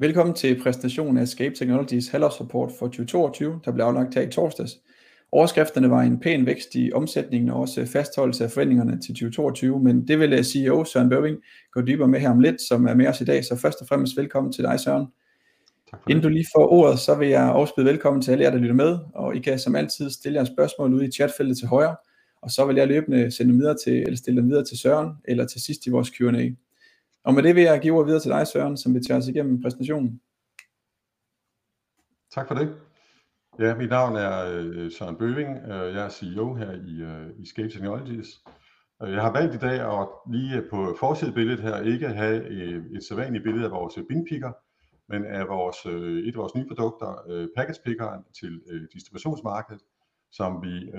Velkommen til præsentationen af Escape Technologies halvårsrapport for 2022, der blev aflagt her i torsdags. Overskrifterne var en pæn vækst i omsætningen og også fastholdelse af forventningerne til 2022, men det vil CEO Søren Bøving gå dybere med her om lidt, som er med os i dag. Så først og fremmest velkommen til dig, Søren. Tak. Inden du lige får ordet, så vil jeg også byde velkommen til alle jer, der lytter med, og I kan som altid stille jer spørgsmål ude i chatfeltet til højre, og så vil jeg løbende sende dem videre til, eller stille dem videre til Søren, eller til sidst i vores Q&A. Og med det vil jeg give ordet videre til dig, Søren, som vil tage os igennem præsentationen. Tak for det. Ja, mit navn er øh, Søren Bøving. Øh, jeg er CEO her i øh, i Scape Technologies. Jeg har valgt i dag at lige på forsidebilledet her ikke have et sædvanligt billede af vores binpicker, men af vores et af vores nye produkter, Package Pickeren til distributionsmarkedet, som vi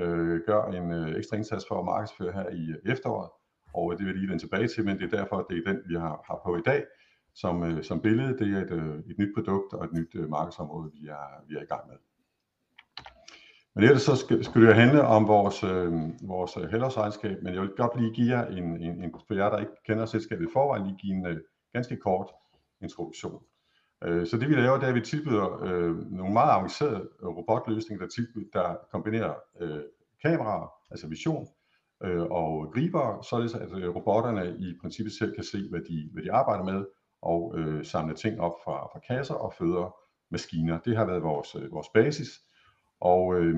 gør en ekstra indsats for at markedsføre her i efteråret. Og øh, det vil jeg lige vende tilbage til, men det er derfor, det er den vi har har på i dag som øh, som billede. Det er et øh, et nyt produkt og et nyt markedsområde, vi er i gang med. Men ellers så skal det jo handle om vores øh, vores helårsregnskab, men jeg vil godt lige give jer en en, en for jer, der ikke kender selskabet i forvejen, lige give en ganske kort introduktion. Så det vi laver, det er, at vi tilbyder nogle meget avancerede robotløsninger, der tilbyder kombinerer kameraer, altså vision øh, og griber, således at øh, robotterne i princippet selv kan se, hvad de arbejder med og øh, samle ting op fra fra kasser og føder maskiner. Det har været vores øh, vores basis, og øh,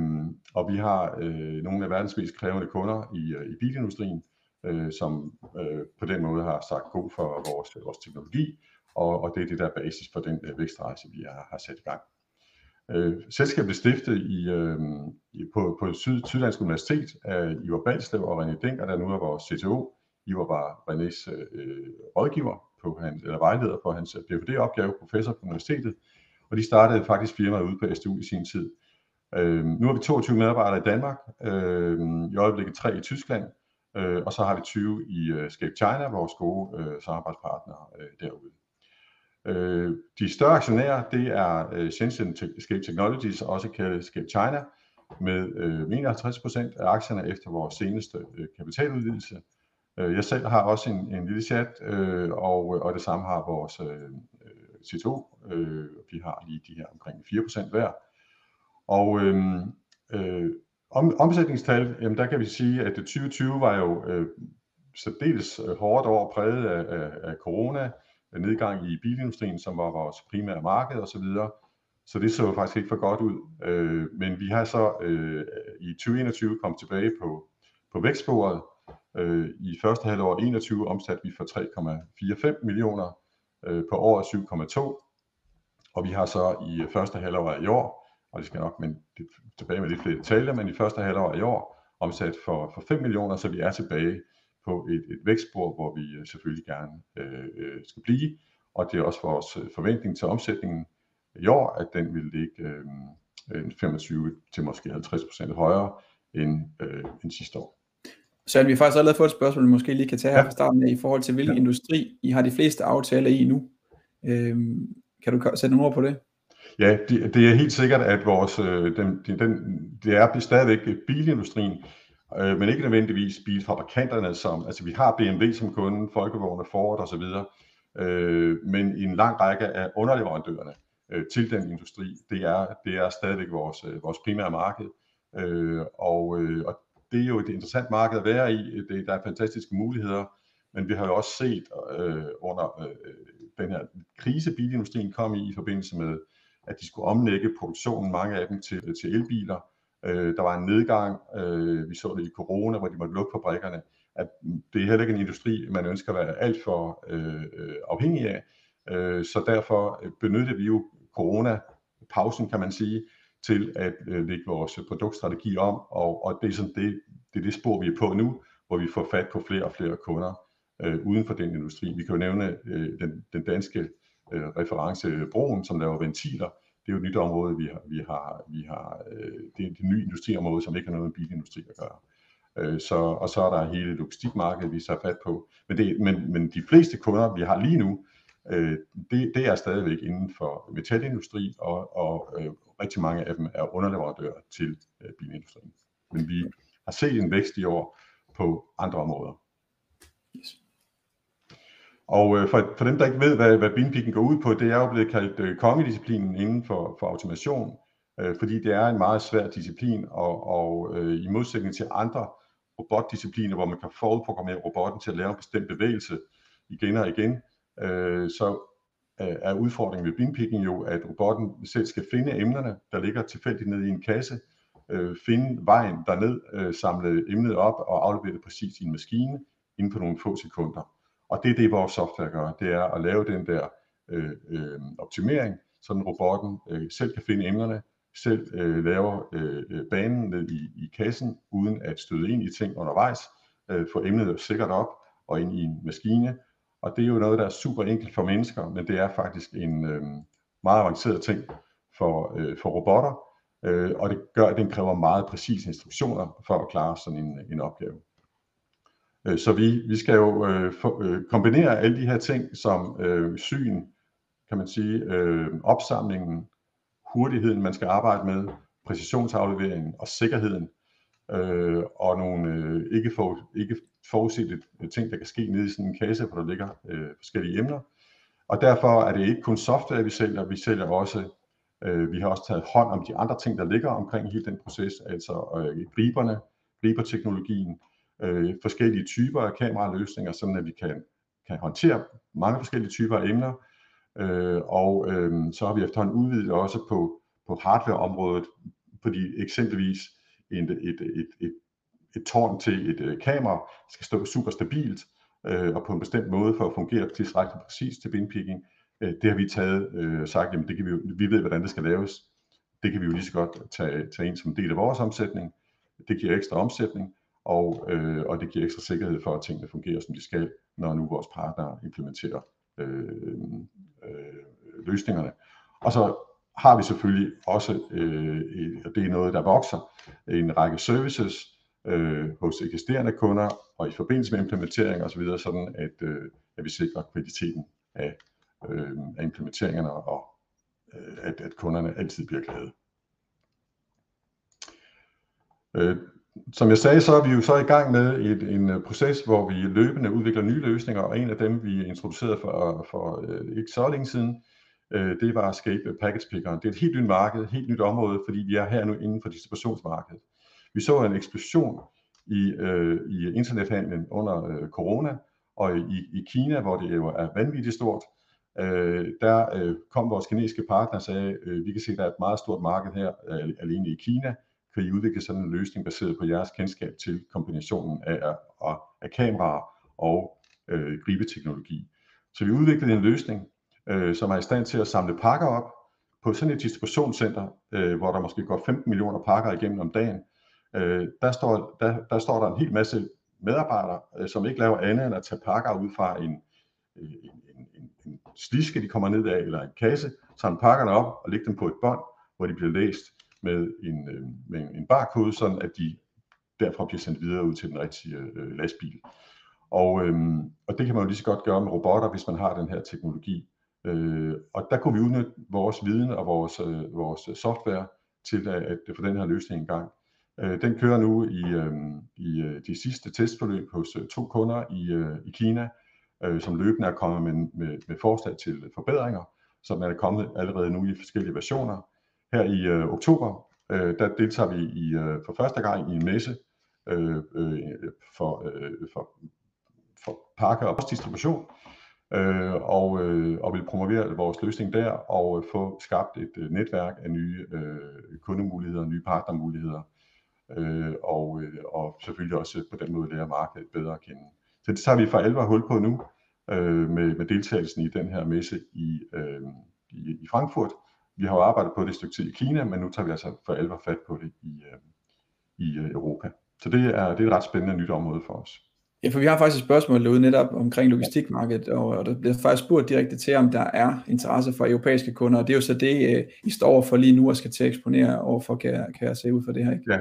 og vi har øh, nogle af verdens mest krævende kunder i øh, i bilindustrien, øh, som øh, på den måde har sagt god for vores vores teknologi, og og det er det, der er basis for den vækstrejse, vi har sat i gang. Øh, selskabet blev stiftet øh, på Syddansk Universitet af Ivar Balslev og René Denker, der nu er vores CTO. Ivar var Renés øh, rådgiver på hans eller vejleder på hans PhD opgave, professor på universitetet, og de startede faktisk firmaet ude på SDU i sin tid. Nu har vi 22 medarbejdere i Danmark, i øjeblikket 3 i Tyskland, og så har vi 20 i Escape China, vores gode samarbejdspartnere derude. Øh, De større aktionærer, det er øh, Shenzhen Escape Technologies, også kaldet Escape China, med øh, 51% af aktierne efter vores seneste øh, kapitaludvidelse. Jeg selv har også en en lille chat, og og det samme har vores CTO. Vi har lige de her omkring 4% hver. Omsætningstal, jamen der kan vi sige, at 2020 var jo særdeles hårdt år præget af af corona, nedgang i bilindustrien, som var vores primære marked og så videre. Så det så faktisk ikke for godt ud. Øh, men vi har så øh, i 2021 kommet tilbage på på vækstsporet. Øh, I første halvår 2021 omsatte vi for 3,45 millioner på året 7,2, og vi har så i første halvår i år, og det skal nok men tilbage med lidt flere detaljer, men i første halvår i år omsat for 5 millioner, så vi er tilbage på et vækstspor, hvor vi selvfølgelig gerne skal blive. Og det er også vores forventning til omsætningen i år, at den vil ligge 25% til måske 50% højere end sidste år. Søren, vi har faktisk allerede fået et spørgsmål, vi måske lige kan tage her fra starten af i forhold til hvilken industri I har de fleste aftaler i nu. Kan du sætte nogle ord på det? Ja, det er helt sikkert, at vores det er stadigvæk bilindustrien, Øh, men ikke nødvendigvis bilfabrikanterne, altså, som altså vi har BMW som kunde, folkevogne, Ford og så videre. Øh, men en lang række af underleverandørerne øh, til den industri, det er det er stadigvæk vores vores primære marked. Og og det er jo et interessant marked at være i. det, Der er fantastiske muligheder, men vi har jo også set under den her krise, bilindustrien kom i i forbindelse med, at de skulle omlægge produktionen, mange af dem til, til elbiler. Øh, Der var en nedgang. øh, Vi så det i corona, hvor de måtte lukke fabrikkerne, at det er heller ikke en industri, man ønsker at være alt for øh, afhængig af. Øh, Så derfor øh, benyttede vi jo corona-pausen, kan man sige, til at øh, lægge vores produktstrategi om, og og det er sådan det er det spor, vi er på nu, hvor vi får fat på flere og flere kunder øh, uden for den industri. Vi kan jo nævne den danske reference Broen, som laver ventiler. Det er jo et nyt område, vi har. vi har øh, Det er et nyt industriområde, som ikke har noget med bilindustri at gøre. Øh, og så er der hele logistikmarkedet, vi tager fat på. Men det, men, men de fleste kunder, vi har lige nu, øh, det det er stadigvæk inden for metalindustri, og rigtig mange af dem er underleverandører til bilindustrien. Men vi har set en vækst i år på andre områder. Og øh, for, for dem, der ikke ved, hvad, hvad beanpicking går ud på, det er jo blevet kaldt øh, kongedisciplinen inden for, for automation, øh, fordi det er en meget svær disciplin, og, og øh, i modsætning til andre robotdiscipliner, hvor man kan forudprogrammere robotten til at lave en bestemt bevægelse igen og igen, øh, så øh, er udfordringen ved beanpicking jo, at robotten selv skal finde emnerne, der ligger tilfældigt nede i en kasse, øh, finde vejen derned, øh, samle emnet op og aflevere det præcis i en maskine inden for nogle få sekunder. Og det er det, vores software gør, det er at lave den der øh, øh, optimering, så den robotten øh, selv kan finde emnerne, selv øh, laver øh, øh, banen ned i, i kassen, uden at støde ind i ting undervejs, øh, få emnet sikkert op og ind i en maskine. Og det er jo noget, der er super enkelt for mennesker, men det er faktisk en øh, meget avanceret ting for, øh, for robotter, øh, og det gør, at den kræver meget præcise instruktioner for at klare sådan en, en opgave. Øh, så vi, vi skal jo øh, for, øh, kombinere alle de her ting som øh, syn, kan man sige, øh, opsamlingen, hurtigheden, man skal arbejde med, præcisionsafleveringen og sikkerheden, øh, og nogle øh, ikke, for, ikke forudsete ting, der kan ske nede i sådan en kasse, hvor der ligger øh, forskellige emner. Og derfor er det ikke kun software, vi sælger, vi sælger også, øh, vi har også taget hånd om de andre ting, der ligger omkring hele den proces, altså øh, griberne, griberteknologien, øh, forskellige typer af kameraløsninger, sådan at vi kan, kan håndtere mange forskellige typer af emner, Øh, og øh, så har vi efterhånden udvidet også på, på hardwareområdet, fordi eksempelvis et, et, et, et, et tårn til et øh, kamera skal stå super stabilt øh, og på en bestemt måde for at fungere tilstrækkeligt præcis til binpicking. Øh, det har vi taget øh, og øh, sagt, jamen det kan vi, vi ved, hvordan det skal laves. Det kan vi jo lige så godt tage, tage ind som en del af vores omsætning. Det giver ekstra omsætning, og, øh, og det giver ekstra sikkerhed for, at tingene fungerer, som de skal, når nu vores partner implementerer øh, øh, løsningerne. Og så har vi selvfølgelig også, øh, og det er noget, der vokser, en række services øh, hos eksisterende kunder og i forbindelse med implementering osv., så sådan at, øh, at vi sikrer kvaliteten af, øh, af implementeringerne og øh, at, at kunderne altid bliver glade. Øh, som jeg sagde, så er vi jo så i gang med et, en øh, proces, hvor vi løbende udvikler nye løsninger, og en af dem, vi introducerede for, for øh, ikke så længe siden, øh, det var Escape Package Picker. Det er et helt nyt marked, et helt nyt område, fordi vi er her nu inden for distributionsmarkedet. Vi så en eksplosion i, øh, i internethandlen under øh, corona, og i, i Kina, hvor det jo er vanvittigt stort, øh, der øh, kom vores kinesiske partner og sagde, øh, vi kan se, at der er et meget stort marked her øh, alene i Kina, kan I udvikle sådan en løsning baseret på jeres kendskab til kombinationen af, af, af kameraer og øh, gribeteknologi. Så vi udviklede en løsning, øh, som er i stand til at samle pakker op på sådan et distributionscenter, øh, hvor der måske går 15 millioner pakker igennem om dagen. Øh, der, står, der, der står der en hel masse medarbejdere, øh, som ikke laver andet end at tage pakker ud fra en, øh, en, en, en, en sliske, de kommer ned af, eller en kasse, samle pakkerne op og lægge dem på et bånd, hvor de bliver læst med en, øh, med en barkode, sådan at de derfra bliver sendt videre ud til den rigtige øh, lastbil. Og, øh, og det kan man jo lige så godt gøre med robotter, hvis man har den her teknologi. Øh, og der kunne vi udnytte vores viden og vores, øh, vores software til at, at få den her løsning i gang. Øh, den kører nu i, øh, i øh, de sidste testforløb hos øh, to kunder i, øh, i Kina, øh, som løbende er kommet med, med, med forslag til forbedringer, som er kommet allerede nu i forskellige versioner. Her i øh, oktober, øh, der deltager vi i, øh, for første gang i en messe øh, øh, for, øh, for, for pakker og postdistribution, øh, og, øh, og vil promovere vores løsning der og øh, få skabt et øh, netværk af nye øh, kundemuligheder, nye partnermuligheder, øh, og, øh, og selvfølgelig også på den måde lære markedet bedre at kende. Så det tager vi for alvor hul på nu øh, med, med deltagelsen i den her messe i, øh, i, i Frankfurt, vi har jo arbejdet på det et stykke tid i Kina, men nu tager vi altså for alvor fat på det i, øh, i øh, Europa. Så det er, det er et ret spændende nyt område for os. Ja, for vi har faktisk et spørgsmål derude netop omkring logistikmarkedet, og der bliver faktisk spurgt direkte til, om der er interesse for europæiske kunder, og det er jo så det, øh, I står for lige nu og skal til at eksponere overfor, kan jeg, kan jeg se ud for det her, ikke? Ja,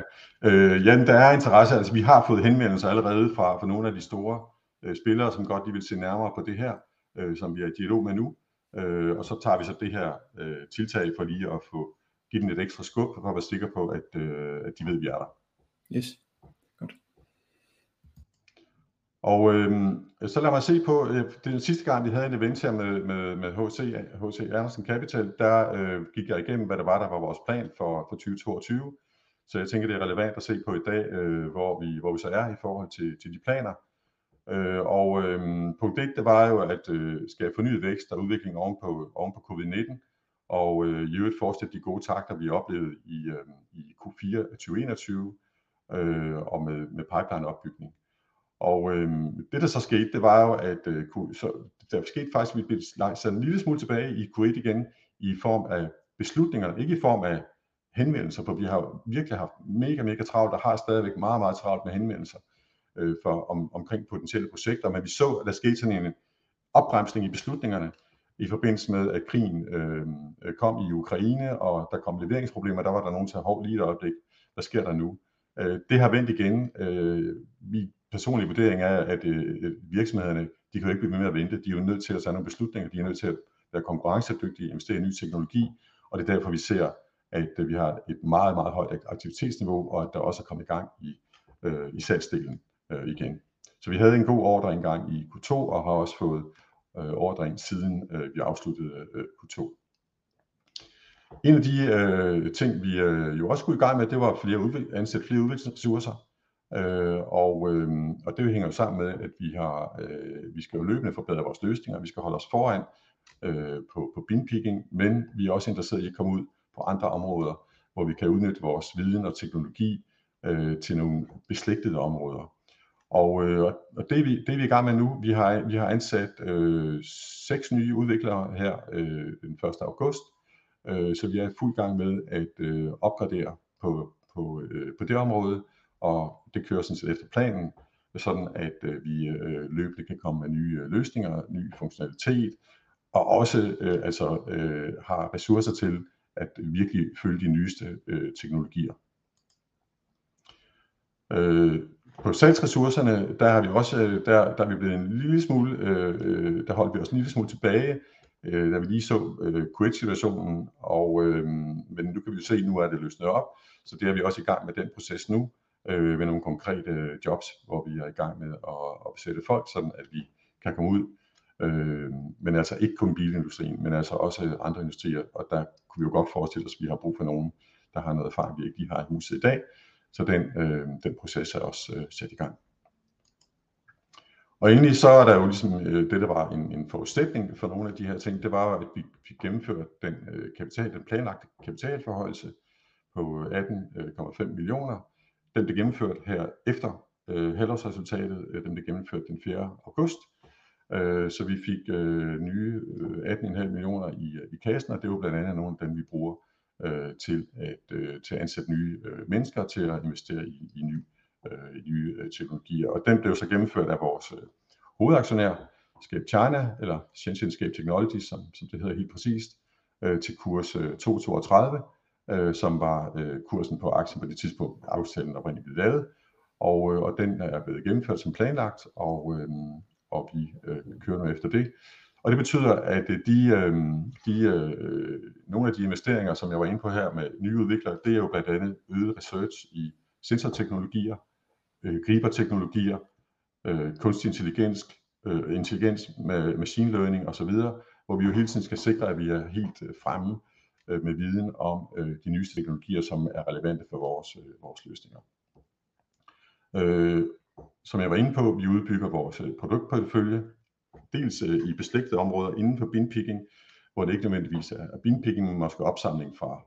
øh, ja der er interesse, altså vi har fået henvendelser allerede fra, fra nogle af de store øh, spillere, som godt de vil se nærmere på det her, øh, som vi er i dialog med nu, Øh, og så tager vi så det her øh, tiltag for lige at få give den et ekstra skub, for at være sikker på, at, øh, at de ved, at vi er der. Yes, godt. Og øh, så lad mig se på, øh, den sidste gang vi havde en event her med, med, med HC, HC Andersen Capital, der øh, gik jeg igennem, hvad der var, der var vores plan for, for 2022. Så jeg tænker, det er relevant at se på i dag, øh, hvor, vi, hvor vi så er i forhold til, til de planer. Øh, og øh, punkt 1, det var jo at øh, skabe fornyet vækst og udvikling oven på, oven på covid-19, og øh, i øvrigt fortsætte de gode takter, vi oplevede i, øh, i Q4 2021, øh, og med, med pipeline opbygning. Og øh, det der så skete, det var jo, at øh, så, der skete faktisk, at vi blev sat en lille smule tilbage i Q1 igen, i form af beslutninger, ikke i form af henvendelser, for vi har virkelig haft mega, mega travlt, og har stadigvæk meget, meget travlt med henvendelser øh, for, om, omkring potentielle projekter, men vi så, at der skete sådan en opbremsning i beslutningerne i forbindelse med, at krigen øh, øh, kom i Ukraine, og der kom leveringsproblemer, der var der nogen til at holde lige et øjeblik, hvad sker der nu? Øh, det har vendt igen. Øh, vi personlige vurdering er, at øh, øh, virksomhederne, de kan jo ikke blive ved med at vente. De er jo nødt til at tage nogle beslutninger. De er nødt til at være konkurrencedygtige, investere i ny teknologi, og det er derfor, vi ser, at øh, vi har et meget, meget højt aktivitetsniveau, og at der også er kommet i gang i, øh, i salgsdelen øh, igen. Så vi havde en god ordre engang i Q2, og har også fået øh, ordring siden øh, vi afsluttede øh, Q2. En af de øh, ting, vi øh, jo også skulle i gang med, det var flere udvik- ansætte flere udviklingsressourcer. Øh, og, øh, og det hænger jo sammen med, at vi har, øh, vi skal jo løbende forbedre vores løsninger, vi skal holde os foran øh, på, på binpicking, men vi er også interesseret i at komme ud på andre områder, hvor vi kan udnytte vores viden og teknologi øh, til nogle beslægtede områder. Og, øh, og det, er vi, det er vi i gang med nu. Vi har, vi har ansat øh, seks nye udviklere her øh, den 1. august, øh, så vi er i fuld gang med at øh, opgradere på, på, øh, på det område, og det kører sådan set efter planen, sådan at øh, vi øh, løbende kan komme med nye øh, løsninger, ny funktionalitet, og også øh, altså, øh, har ressourcer til at virkelig følge de nyeste øh, teknologier. Øh, på salgsressourcerne, der har vi også, øh, der, der er vi blevet en lille smule, øh, øh, der holdt vi os en lille smule tilbage, øh, da vi lige så øh, situationen og, øh, men nu kan vi jo se, nu er det løsnet op, så det er vi også i gang med den proces nu, øh, med nogle konkrete øh, jobs, hvor vi er i gang med at, at besætte folk, sådan at vi kan komme ud. Øh, men altså ikke kun bilindustrien, men altså også andre industrier, og der kunne vi jo godt forestille os, at vi har brug for nogen, der har noget erfaring, vi ikke lige har i huset i dag. Så den, øh, den proces er også øh, sat i gang. Og endelig så er der jo ligesom øh, det, der var en, en forudsætning for nogle af de her ting, det var, at vi fik gennemført den, øh, kapital, den planlagte kapitalforhøjelse på øh, 18,5 øh, millioner, den blev gennemført her efter øh, halvårsresultatet. Øh, den blev gennemført den 4. august. Øh, så vi fik øh, nye øh, 18,5 millioner i, øh, i kassen, og det er jo blandt andet nogle af dem, vi bruger øh, til, at, øh, til at ansætte nye øh, mennesker til at investere i, i, ny, øh, i nye øh, teknologier. Og den blev så gennemført af vores øh, hovedaktionær, Scape China, eller Shenzhen Scape Technology, som, som det hedder helt præcist, øh, til kurs øh, 232 øh, som var øh, kursen på aktien på det tidspunkt, aftalen oprindeligt blev lavet. Og, øh, og den er blevet gennemført som planlagt, og, øh, og vi øh, kører nu efter det. Og det betyder, at øh, de, øh, de, øh, nogle af de investeringer, som jeg var inde på her med nye udviklere, det er jo blandt andet øget research i sensorteknologier, øh, griberteknologier, øh, kunstig intelligens, øh, intelligens med machine learning osv., hvor vi jo hele tiden skal sikre, at vi er helt fremme øh, med viden om øh, de nyeste teknologier, som er relevante for vores, øh, vores løsninger. Øh, som jeg var inde på, vi udbygger vores produktportefølje, dels øh, i beslægtede områder inden for binpicking, hvor det ikke nødvendigvis er binpicking, men måske opsamling fra,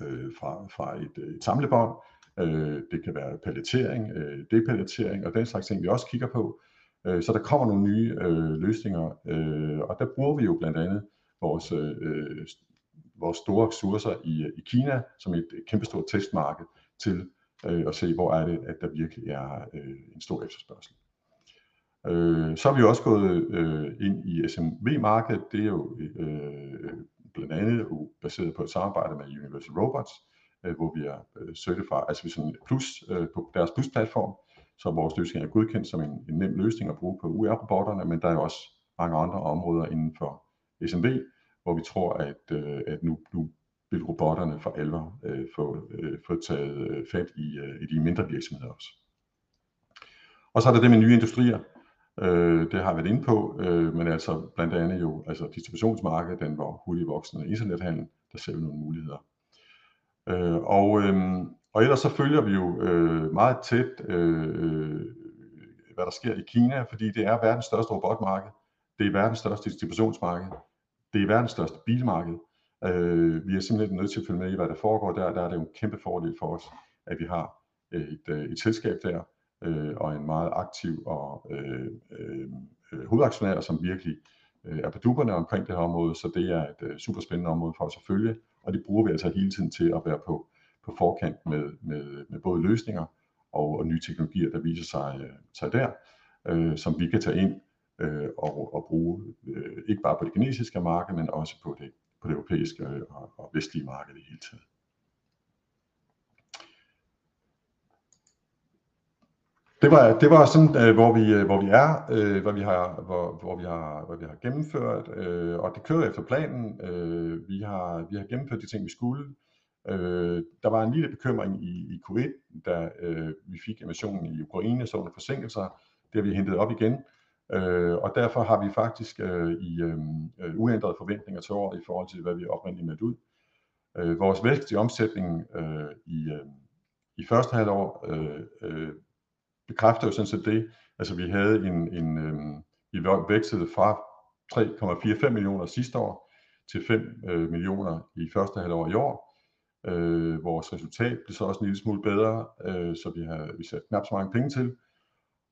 øh, fra, fra et, øh, et samlebånd. Øh, det kan være palletering, øh, depalettering og den slags ting, vi også kigger på. Øh, så der kommer nogle nye øh, løsninger, øh, og der bruger vi jo blandt andet vores øh, vores store ressourcer i, i Kina som et kæmpestort testmarked til øh, at se, hvor er det, at der virkelig er øh, en stor efterspørgsel. Øh, så har vi også gået øh, ind i SMV-markedet. Det er jo øh, blandt andet baseret på et samarbejde med Universal Robots, øh, hvor vi er øh, certified, altså vi er sådan plus øh, på deres plus-platform, så vores løsning er godkendt som en, en nem løsning at bruge på UR-robotterne, men der er jo også mange andre områder inden for SMV, hvor vi tror, at, øh, at nu, nu vil robotterne for alvor øh, få, øh, få taget øh, fat i, øh, i de mindre virksomheder også. Og så er der det med nye industrier. Øh, det har jeg været inde på, øh, men altså blandt andet jo altså distributionsmarkedet, den var hurtigt voksende internethandel, der ser vi nogle muligheder. Øh, og, øh, og ellers så følger vi jo øh, meget tæt, øh, hvad der sker i Kina, fordi det er verdens største robotmarked, det er verdens største distributionsmarked, det er verdens største bilmarked. Øh, vi er simpelthen nødt til at følge med i, hvad der foregår der. Der er det jo en kæmpe fordel for os, at vi har øh, et, øh, et selskab der, øh, og en meget aktiv og øh, øh, øh hovedaktionær, som virkelig øh, er på duberne omkring det her område, så det er et øh, super spændende område for os at følge, og det bruger vi altså hele tiden til at være på, på forkant med, med, med både løsninger og, og nye teknologier, der viser sig, øh, sig der, øh, som vi kan tage ind øh, og, og bruge, øh, ikke bare på det kinesiske marked, men også på det, på det europæiske øh, og, og vestlige marked i hele tiden. Det var, det var sådan, øh, hvor, vi, øh, hvor vi er, øh, hvad vi har, hvor, hvor, vi har, hvad vi har gennemført, øh, og det kører efter planen. Øh, vi, har, vi har gennemført de ting, vi skulle. Øh, der var en lille bekymring i, i Q1, da øh, vi fik emissionen i Ukraine, så under forsinkelser. Det har vi hentet op igen, øh, og derfor har vi faktisk øh, i øh, øh, uændrede forventninger til året i forhold til, hvad vi oprindeligt meldte ud. Øh, vores vækst i omsætningen øh, i, øh, i første halvår øh, øh, bekræfter jo sådan set det. Altså vi havde en, en øh, vi vækstede fra 3,45 millioner sidste år til 5 øh, millioner i første halvår i år. Øh, vores resultat blev så også en lille smule bedre, øh, så vi har vi sat knap så mange penge til.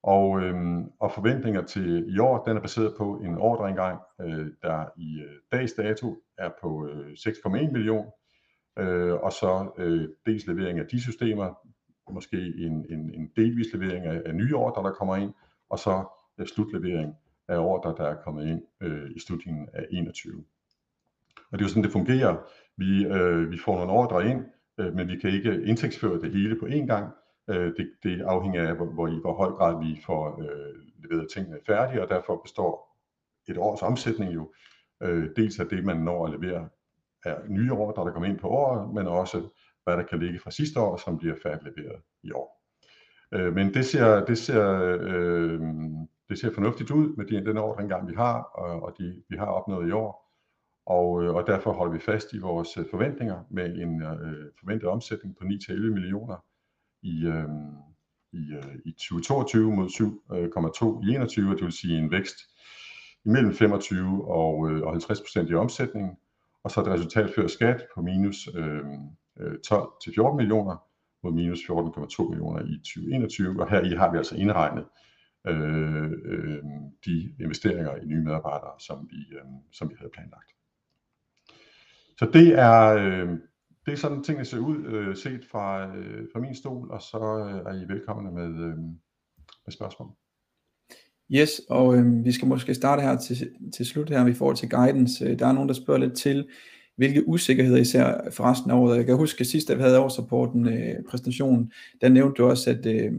Og, øh, og forventninger til i år, den er baseret på en ordreindgang, øh, der i øh, dags dato er på øh, 6,1 millioner. øh, og så øh, dels levering af de systemer, måske en, en, en delvis levering af, af nye ordre, der kommer ind, og så øh, slutlevering af ordre, der er kommet ind øh, i slutningen af 21. Og det er jo sådan, det fungerer. Vi, øh, vi får nogle ordre ind, øh, men vi kan ikke indtægtsføre det hele på én gang. Øh, det, det afhænger af, hvor, hvor i hvor høj grad vi får øh, leveret tingene færdige, og derfor består et års omsætning jo øh, dels af det, man når at levere af nye ordre, der kommer ind på året, men også hvad der kan ligge fra sidste år, som bliver færdigleveret i år. Øh, men det ser, det, ser, øh, det ser fornuftigt ud med de, den ordreindgang, vi har, og, og de, vi har opnået i år. Og, øh, og derfor holder vi fast i vores øh, forventninger med en øh, forventet omsætning på 9-11 millioner i, øh, i, øh, i 2022 mod 7,2 øh, i 21, det vil sige en vækst imellem 25 og, øh, og 50 procent i omsætningen, og så et resultat før skat på minus øh, Øh, 12 til 14 millioner mod minus 14,2 millioner i 2021, og her i har vi altså indregnet øh, øh, de investeringer i nye medarbejdere, som vi, øh, som vi havde planlagt. Så det er, øh, det er sådan tingene ser ud, øh, set fra, øh, fra min stol, og så øh, er I velkomne med, øh, med spørgsmål. Yes, og øh, vi skal måske starte her til, til slut her i forhold til guidance. Øh, der er nogen, der spørger lidt til, hvilke usikkerheder især for resten af året. Jeg kan huske, at sidst, da vi havde årsrapporten øh, præsentationen, der nævnte du også, at, øh,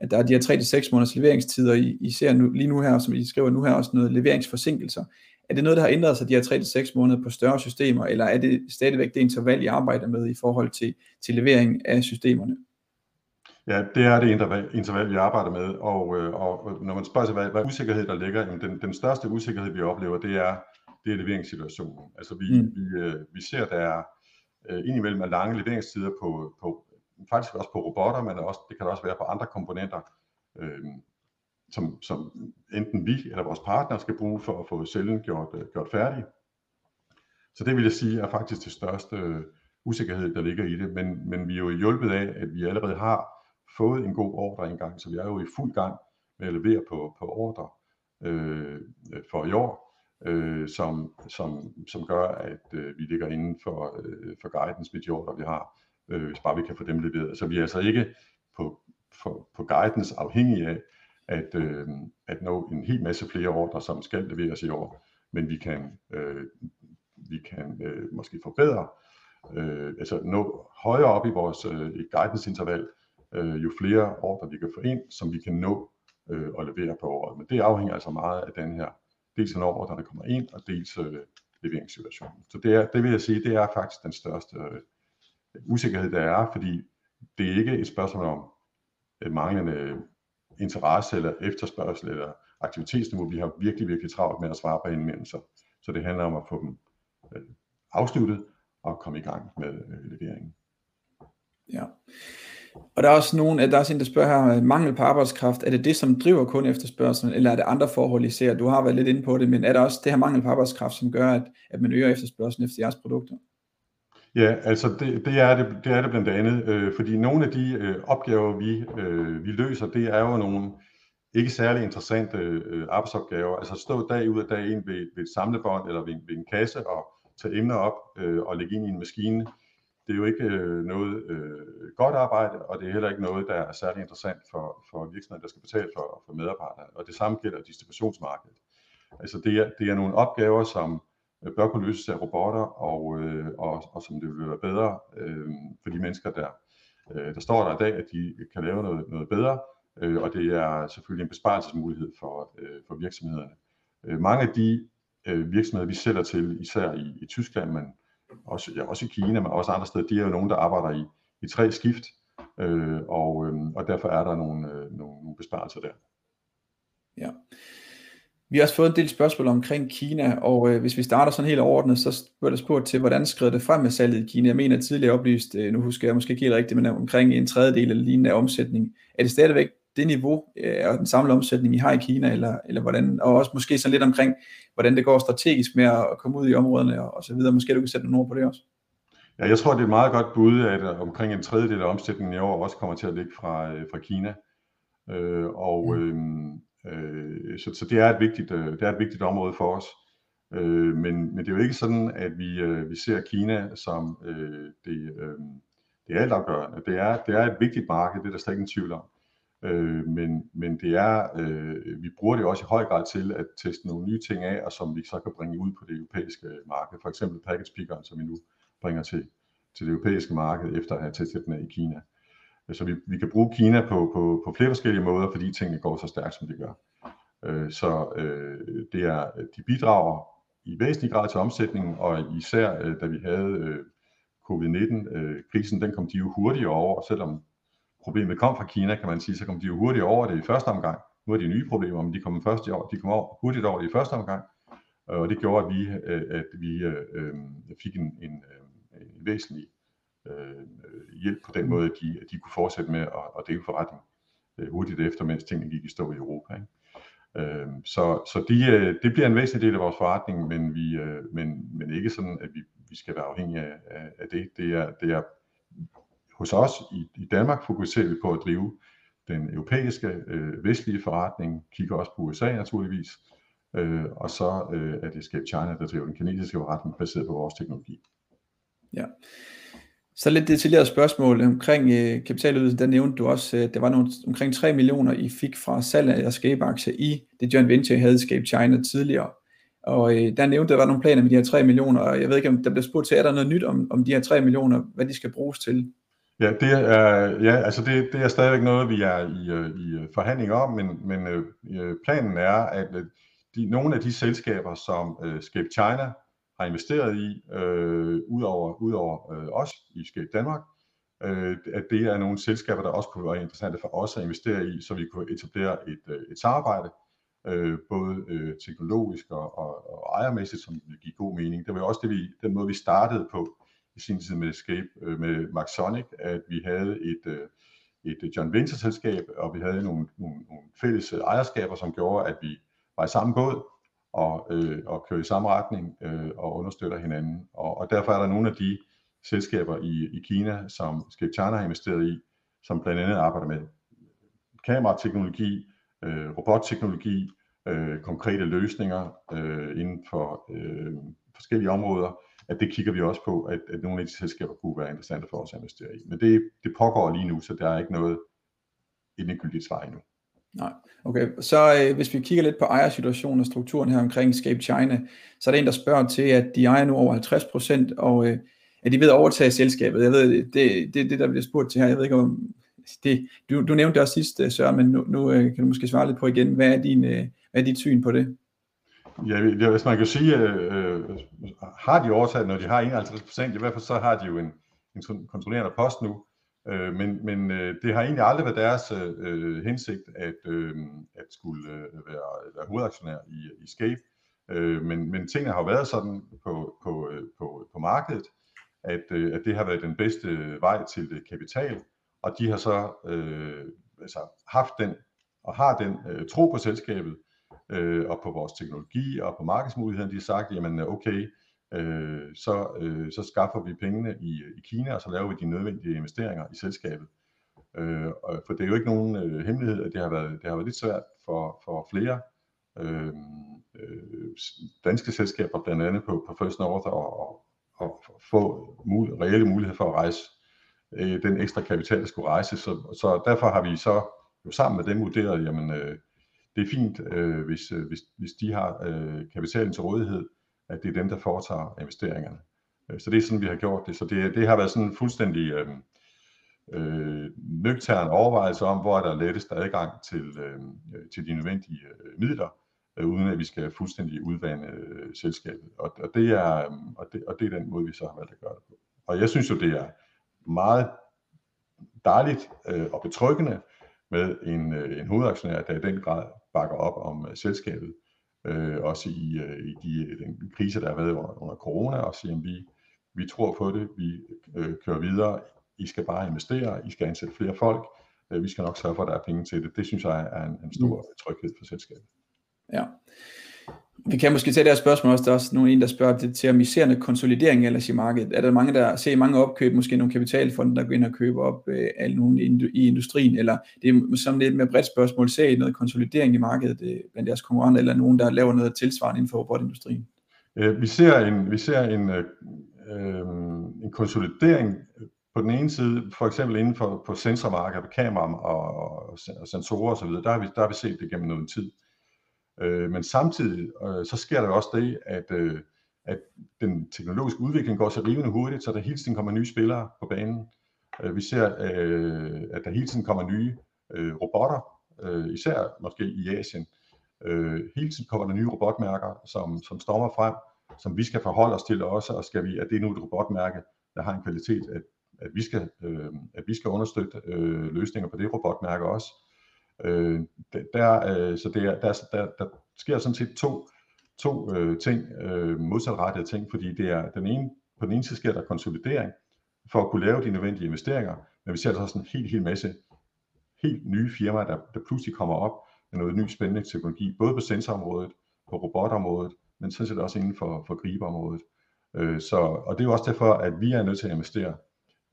at der er de her 3-6 måneders leveringstider, I, I ser nu, lige nu her, som I skriver nu her, også noget leveringsforsinkelser. Er det noget, der har ændret sig de her 3-6 måneder på større systemer, eller er det stadigvæk det interval, I arbejder med i forhold til, til levering af systemerne? Ja, det er det interval, vi arbejder med, øh, og, og når man spørger sig, hvad, hvad usikkerhed der ligger, jamen den, den største usikkerhed, vi oplever, det er, det er leveringssituationen. Altså vi, mm. vi, øh, vi ser, der er øh, indimellem er lange leveringstider på, på, faktisk også på robotter, men også, det kan også være på andre komponenter, øh, som, som enten vi eller vores partner skal bruge for at få cellen gjort, øh, gjort færdig. Så det vil jeg sige er faktisk det største øh, usikkerhed, der ligger i det, men, men vi er jo hjulpet af, at vi allerede har fået en god ordre engang, så vi er jo i fuld gang med at levere på, på ordre øh, for i år øh, som, som, som gør, at øh, vi ligger inden for, øh, for guidance med de ordre, vi har, øh, hvis bare vi kan få dem leveret. Så vi er altså ikke på, for, på guidance afhængige af at, øh, at nå en hel masse flere ordre, som skal leveres i år, men vi kan, øh, vi kan øh, måske forbedre, øh, altså nå højere op i vores øh, guidance-interval, øh, jo flere ordre vi kan få ind, som vi kan nå øh, og levere på året. Men det afhænger altså meget af den her dels en ordre, der kommer ind, og dels øh, leveringssituationen. Så det, er, det vil jeg sige, det er faktisk den største øh, usikkerhed, der er, fordi det er ikke et spørgsmål om øh, manglende øh, interesse eller efterspørgsel eller aktivitetsniveau. Vi har virkelig, virkelig travlt med at svare på henvendelser. Så det handler om at få dem øh, afsluttet og komme i gang med øh, leveringen. Ja. Og der er også nogen, der er også en, der spørger her, øh, mangel på arbejdskraft, er det det, som driver kun efterspørgselen, eller er det andre forhold, I ser? Du har været lidt inde på det, men er der også det her mangel på arbejdskraft, som gør, at, at man øger efterspørgselen efter jeres produkter? Ja, altså det, det, er, det, det er det blandt andet, øh, fordi nogle af de øh, opgaver, vi, øh, vi løser, det er jo nogle ikke særlig interessante øh, arbejdsopgaver. Altså stå dag ud af dag ind ved, ved et samlebånd eller ved, ved en kasse og tage emner op øh, og lægge ind i en maskine. Det er jo ikke øh, noget øh, godt arbejde, og det er heller ikke noget, der er særlig interessant for, for virksomheder, der skal betale for, for medarbejdere. Og det samme gælder distributionsmarkedet. Altså det er, det er nogle opgaver, som øh, bør kunne løses af robotter, og, øh, og, og som det vil være bedre øh, for de mennesker, der, øh, der står der i dag, at de kan lave noget, noget bedre, øh, og det er selvfølgelig en besparelsesmulighed for, øh, for virksomhederne. Øh, mange af de øh, virksomheder, vi sælger til, især i, i Tyskland, men også, ja, også i Kina, men også andre steder, de er jo nogen, der arbejder i, i tre skift, øh, og, øh, og derfor er der nogle, øh, nogle, nogle besparelser der. Ja. Vi har også fået en del spørgsmål omkring Kina, og øh, hvis vi starter sådan helt overordnet, så bliver der spurgt til, hvordan skrider det frem med salget i Kina? Jeg mener tidligere oplyst, øh, nu husker jeg måske ikke helt rigtigt, men omkring en tredjedel eller lignende af omsætning. Er det stadigvæk det niveau øh, og den samlede omsætning, I har i Kina, eller, eller hvordan, og også måske så lidt omkring, hvordan det går strategisk med at komme ud i områderne og, og så videre. Måske du kan sætte nogle ord på det også. Ja, jeg tror, det er et meget godt bud, at øh, omkring en tredjedel af omsætningen i år også kommer til at ligge fra, øh, fra Kina. Øh, og mm. øh, så, så det er et vigtigt, det er et vigtigt område for os. Øh, men, men det er jo ikke sådan, at vi, øh, vi ser Kina som øh, det, øh, det er altafgørende. Det er, det er et vigtigt marked, det er der slet ingen tvivl om. Øh, men, men det er, øh, vi bruger det også i høj grad til at teste nogle nye ting af, og som vi så kan bringe ud på det europæiske marked. For eksempel package pickeren, som vi nu bringer til, til det europæiske marked, efter at have testet den af i Kina. Så vi, vi kan bruge Kina på, på, på flere forskellige måder, fordi tingene går så stærkt, som de gør. Øh, så øh, det er, de bidrager i væsentlig grad til omsætningen, og især øh, da vi havde øh, covid-19-krisen, øh, den kom de jo hurtigere over, selvom problemet kom fra Kina, kan man sige, så kom de jo hurtigt over det i første omgang. Nu er de nye problemer, men de kom, først i år, de kom over, hurtigt over det i første omgang, øh, og det gjorde, at vi, øh, at vi øh, øh, fik en, en, en væsentlig øh, hjælp på den måde, at de, at de kunne fortsætte med at, at dele forretning øh, hurtigt efter, mens tingene gik i stå i Europa. Ikke? Øh, så så de, det bliver en væsentlig del af vores forretning, men, vi, men, men ikke sådan, at vi, vi skal være afhængige af, af det. Det er, det er hos os i, i Danmark fokuserer vi på at drive den europæiske øh, vestlige forretning, kigger også på USA naturligvis, øh, og så øh, er det Scape China, der driver den kinesiske forretning baseret på vores teknologi. Ja. Så lidt detaljeret spørgsmål omkring øh, kapitalydelsen, der nævnte du også, at der var nogle, omkring 3 millioner, I fik fra salg af jeres Scape-aktier i det joint venture, I havde Scape China tidligere. Og øh, der nævnte, der var nogle planer med de her 3 millioner, og jeg ved ikke, om der blev spurgt til, er der noget nyt om, om de her 3 millioner, hvad de skal bruges til? Ja, det er, ja, altså det, det er stadigvæk noget, vi er i, øh, i øh, forhandlinger forhandling om, men, men øh, øh planen er, at de, nogle af de selskaber, som øh, Scape China har investeret i, øh, udover, udover øh, os i Scape Danmark, øh, at det er nogle selskaber, der også kunne være interessante for os at investere i, så vi kunne etablere et, et samarbejde, øh, både øh, teknologisk og, og, og ejermæssigt, som vil give god mening. Det var også det, vi, den måde, vi startede på i sin tid med Escape, øh, med Maxonic, at vi havde et, øh, et øh, John Winter-selskab, og vi havde nogle, nogle, nogle fælles øh, ejerskaber, som gjorde, at vi var i samme båd, og, øh, og kører i samme retning øh, og understøtter hinanden. Og, og derfor er der nogle af de selskaber i, i Kina, som Escape China har investeret i, som blandt andet arbejder med kamerateknologi, øh, robotteknologi, øh, konkrete løsninger øh, inden for øh, forskellige områder, at det kigger vi også på, at, at nogle af de selskaber kunne være interessante for os at investere i. Men det, det pågår lige nu, så der er ikke noget endegyldigt svar endnu. Nej, okay. Så øh, hvis vi kigger lidt på ejersituationen og strukturen her omkring Escape China, så er der en, der spørger til, at de ejer nu over 50 procent, og øh, er de ved at overtage selskabet? Jeg ved, det er det, det, der bliver spurgt til her. Jeg ved ikke, om det, du, du nævnte det også sidst, øh, Søren, men nu, nu øh, kan du måske svare lidt på igen. Hvad er, din, øh, hvad er dit syn på det? Ja, hvis man kan sige, øh, øh har de overtaget, når de har 51 procent, i hvert fald så har de jo en, en kontrollerende post nu, Øh, men men øh, det har egentlig aldrig været deres øh, hensigt at, øh, at skulle øh, være, være hovedaktionær i, i Scape. Øh, men, men tingene har jo været sådan på, på, øh, på, på markedet, at, øh, at det har været den bedste vej til kapital, og de har så øh, altså haft den og har den øh, tro på selskabet øh, og på vores teknologi og på markedsmulighederne. De har sagt, jamen okay, øh, så, øh, så skaffer vi pengene i, i Kina, og så laver vi de nødvendige investeringer i selskabet. Øh, for det er jo ikke nogen øh, hemmelighed, at det har været, det har været lidt svært for, for flere øh, øh, danske selskaber, blandt andet på, på First North, og, og, og få mul- reelle muligheder for at rejse øh, den ekstra kapital, der skulle rejse. Så, så derfor har vi så jo sammen med dem vurderet, jamen øh, det er fint, øh, hvis, øh, hvis, hvis de har øh, kapitalen til rådighed, at det er dem, der foretager investeringerne. Øh, så det er sådan, vi har gjort det. Så det, det har været sådan en fuldstændig øh, øh, nøgtern overvejelse om, hvor er der lettest adgang til, øh, til de nødvendige øh, midler, øh, uden at vi skal fuldstændig udvande øh, selskabet. Og, og, det er, øh, og, det, og det er den måde, vi så har valgt at gøre det på. Og jeg synes jo, det er meget dejligt øh, og betryggende med en, øh, en hovedaktionær, der i den grad bakker op om øh, selskabet, øh, også i, øh, i de, den krise, der har været under, under corona, og siger, at vi, vi tror på det, vi øh, kører videre, I skal bare investere, I skal ansætte flere folk, øh, vi skal nok sørge for, at der er penge til det. Det synes jeg er en, en stor mm. tryghed for selskabet. Ja. Vi kan måske tage det her spørgsmål også. Der er også nogen, der spørger det til, om I ser en konsolidering ellers i markedet. Er der mange, der ser mange opkøb, måske nogle kapitalfonde, der går ind og køber op øh, alle nogen i industrien, eller det er sådan lidt mere bredt spørgsmål. Ser I noget konsolidering i markedet øh, blandt jeres konkurrenter, eller nogen, der laver noget tilsvarende inden for robotindustrien? Øh, vi ser en, vi ser en, øh, øh, en konsolidering på den ene side, for eksempel inden for på sensormarkedet, kameraer og, og, og sensorer osv., der har, vi, der har vi set det gennem noget tid. Øh, men samtidig øh, så sker der også det, at, øh, at den teknologiske udvikling går så rivende hurtigt, så der hele tiden kommer nye spillere på banen. Øh, vi ser, øh, at der hele tiden kommer nye øh, robotter, øh, især måske i Asien. Øh, hele tiden kommer der nye robotmærker, som, som stormer frem, som vi skal forholde os til også, og skal vi, at det er nu et robotmærke, der har en kvalitet, at, at, vi, skal, øh, at vi skal understøtte øh, løsninger på det robotmærke også. Øh, der, øh, så det er, der, der, der sker sådan set to, to øh, ting, øh, modsatrettede ting, fordi det er den ene, på den ene side sker der konsolidering for at kunne lave de nødvendige investeringer, men vi ser altså også en helt, helt masse helt nye firmaer, der, der pludselig kommer op med noget ny spændende teknologi, både på sensorområdet, på robotområdet, men sådan set også inden for, for gribeområdet. Øh, så, og det er jo også derfor, at vi er nødt til at investere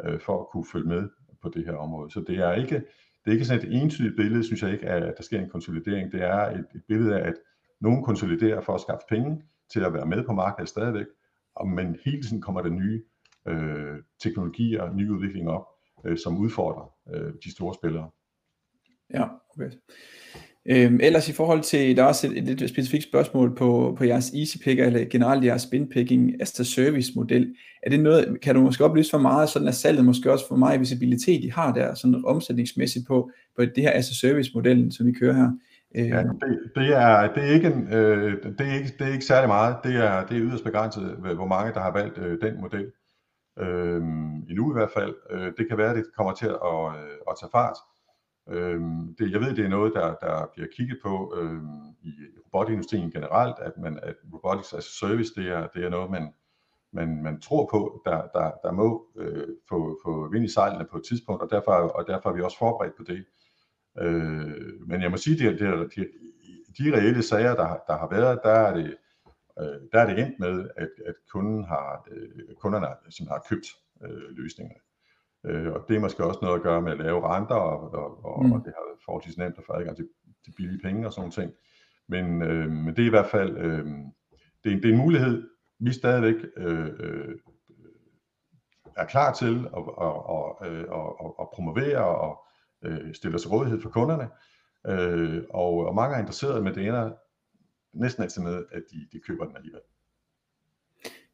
øh, for at kunne følge med på det her område. Så det er ikke, det er ikke sådan et entydigt billede, synes jeg ikke, at der sker en konsolidering. Det er et, et billede af, at nogen konsoliderer for at skaffe penge til at være med på markedet stadigvæk, men hele tiden kommer der nye øh, teknologier og nye udviklinger op, øh, som udfordrer øh, de store spillere. Ja, okay. Øhm, ellers i forhold til, der er også et, et lidt specifikt spørgsmål på, på jeres easy picker, eller generelt jeres spinpicking as a service model. Er det noget, kan du måske oplyse for meget, sådan at salget måske også for meget visibilitet, I har der, sådan omsætningsmæssigt på, på det her as a service modellen, som vi kører her? Ja, øhm. det, det, er, det, er ikke en, øh, det, er ikke, det er ikke særlig meget. Det er, det er yderst begrænset, hvor mange der har valgt øh, den model. Øh, endnu i hvert fald. Øh, det kan være, at det kommer til at, øh, at tage fart. Øhm, det, jeg ved, det er noget, der, der bliver kigget på øhm, i robotindustrien generelt, at, man, at robotics as a service, det er, det er noget, man, man, man tror på, der, der, der må øh, få, få vind i sejlene på et tidspunkt, og derfor, og derfor er vi også forberedt på det. Øh, men jeg må sige, at de, de, de reelle sager, der, der har været, der er det, øh, der er det endt med, at, at kunden har, øh, kunderne som har købt øh, løsningerne. Øh, og det er måske også noget at gøre med at lave renter, og, og, og, mm. og det har forholdsvis nemt at få adgang til, til billige penge og sådan noget ting. Men, øh, men det er i hvert fald øh, det, er, det er en mulighed, vi stadigvæk øh, øh, er klar til at, at, at, at, at, at promovere og øh, stille os rådighed for kunderne. Øh, og, og mange er interesseret, men det ender næsten altid med, at de, de køber den alligevel.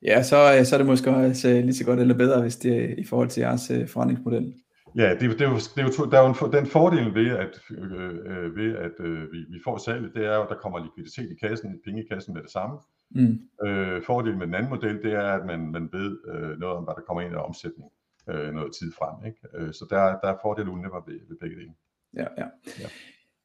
Ja, så, øh, så er det måske også øh, lige så godt eller bedre, hvis det er i forhold til jeres øh, forretningsmodel. Ja, det, det, er jo, det er jo, der er jo en, den fordel ved, at, øh, ved, at øh, vi, vi får salget, det er jo, at der kommer likviditet i kassen, penge i kassen med det samme. Mm. Øh, fordelen med den anden model, det er, at man, man ved øh, noget om, hvad der kommer ind af omsætning øh, noget tid frem. Ikke? Øh, så der, der er fordele og ulemper ved, ved begge dele. Ja, ja. ja.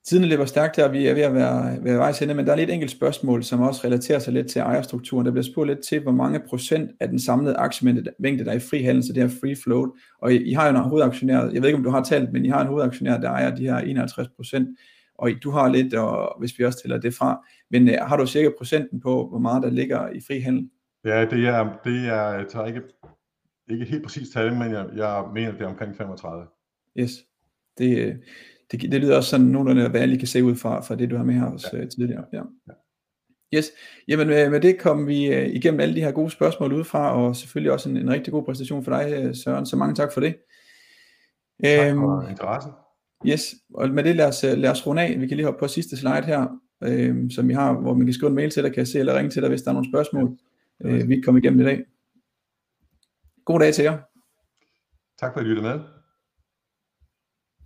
Tiden løber stærkt her, vi er ved at være, være vejs ende, men der er lidt enkelt spørgsmål, som også relaterer sig lidt til ejerstrukturen. Der bliver spurgt lidt til, hvor mange procent af den samlede aktiemængde, der er i fri handel, så det her free float. Og I, I har jo en hovedaktionær, jeg ved ikke, om du har talt, men I har en hovedaktionær, der ejer de her 51 procent, og du har lidt, og hvis vi også tæller det fra. Men uh, har du cirka procenten på, hvor meget der ligger i fri handel? Ja, det er, det er jeg tager ikke, ikke helt præcis tal, men jeg, jeg mener, det er omkring 35. Yes, det, det, det lyder også sådan nogenlunde, hvad jeg lige kan se ud fra, fra det, du har med her også ja. Øh, tidligere. Ja. ja. Yes, jamen med, øh, med det kom vi uh, igennem alle de her gode spørgsmål udefra, og selvfølgelig også en, en rigtig god præstation for dig, Søren, så mange tak for det. Tak for øhm, interessen. Yes, og med det lad os, lad os runde af. Vi kan lige hoppe på sidste slide her, øhm, som vi har, hvor man kan skrive en mail til dig, kan jeg se, eller ringe til dig, hvis der er nogle spørgsmål, ja. øh, vi kan komme igennem i dag. God dag til jer. Tak for at I lyttede med.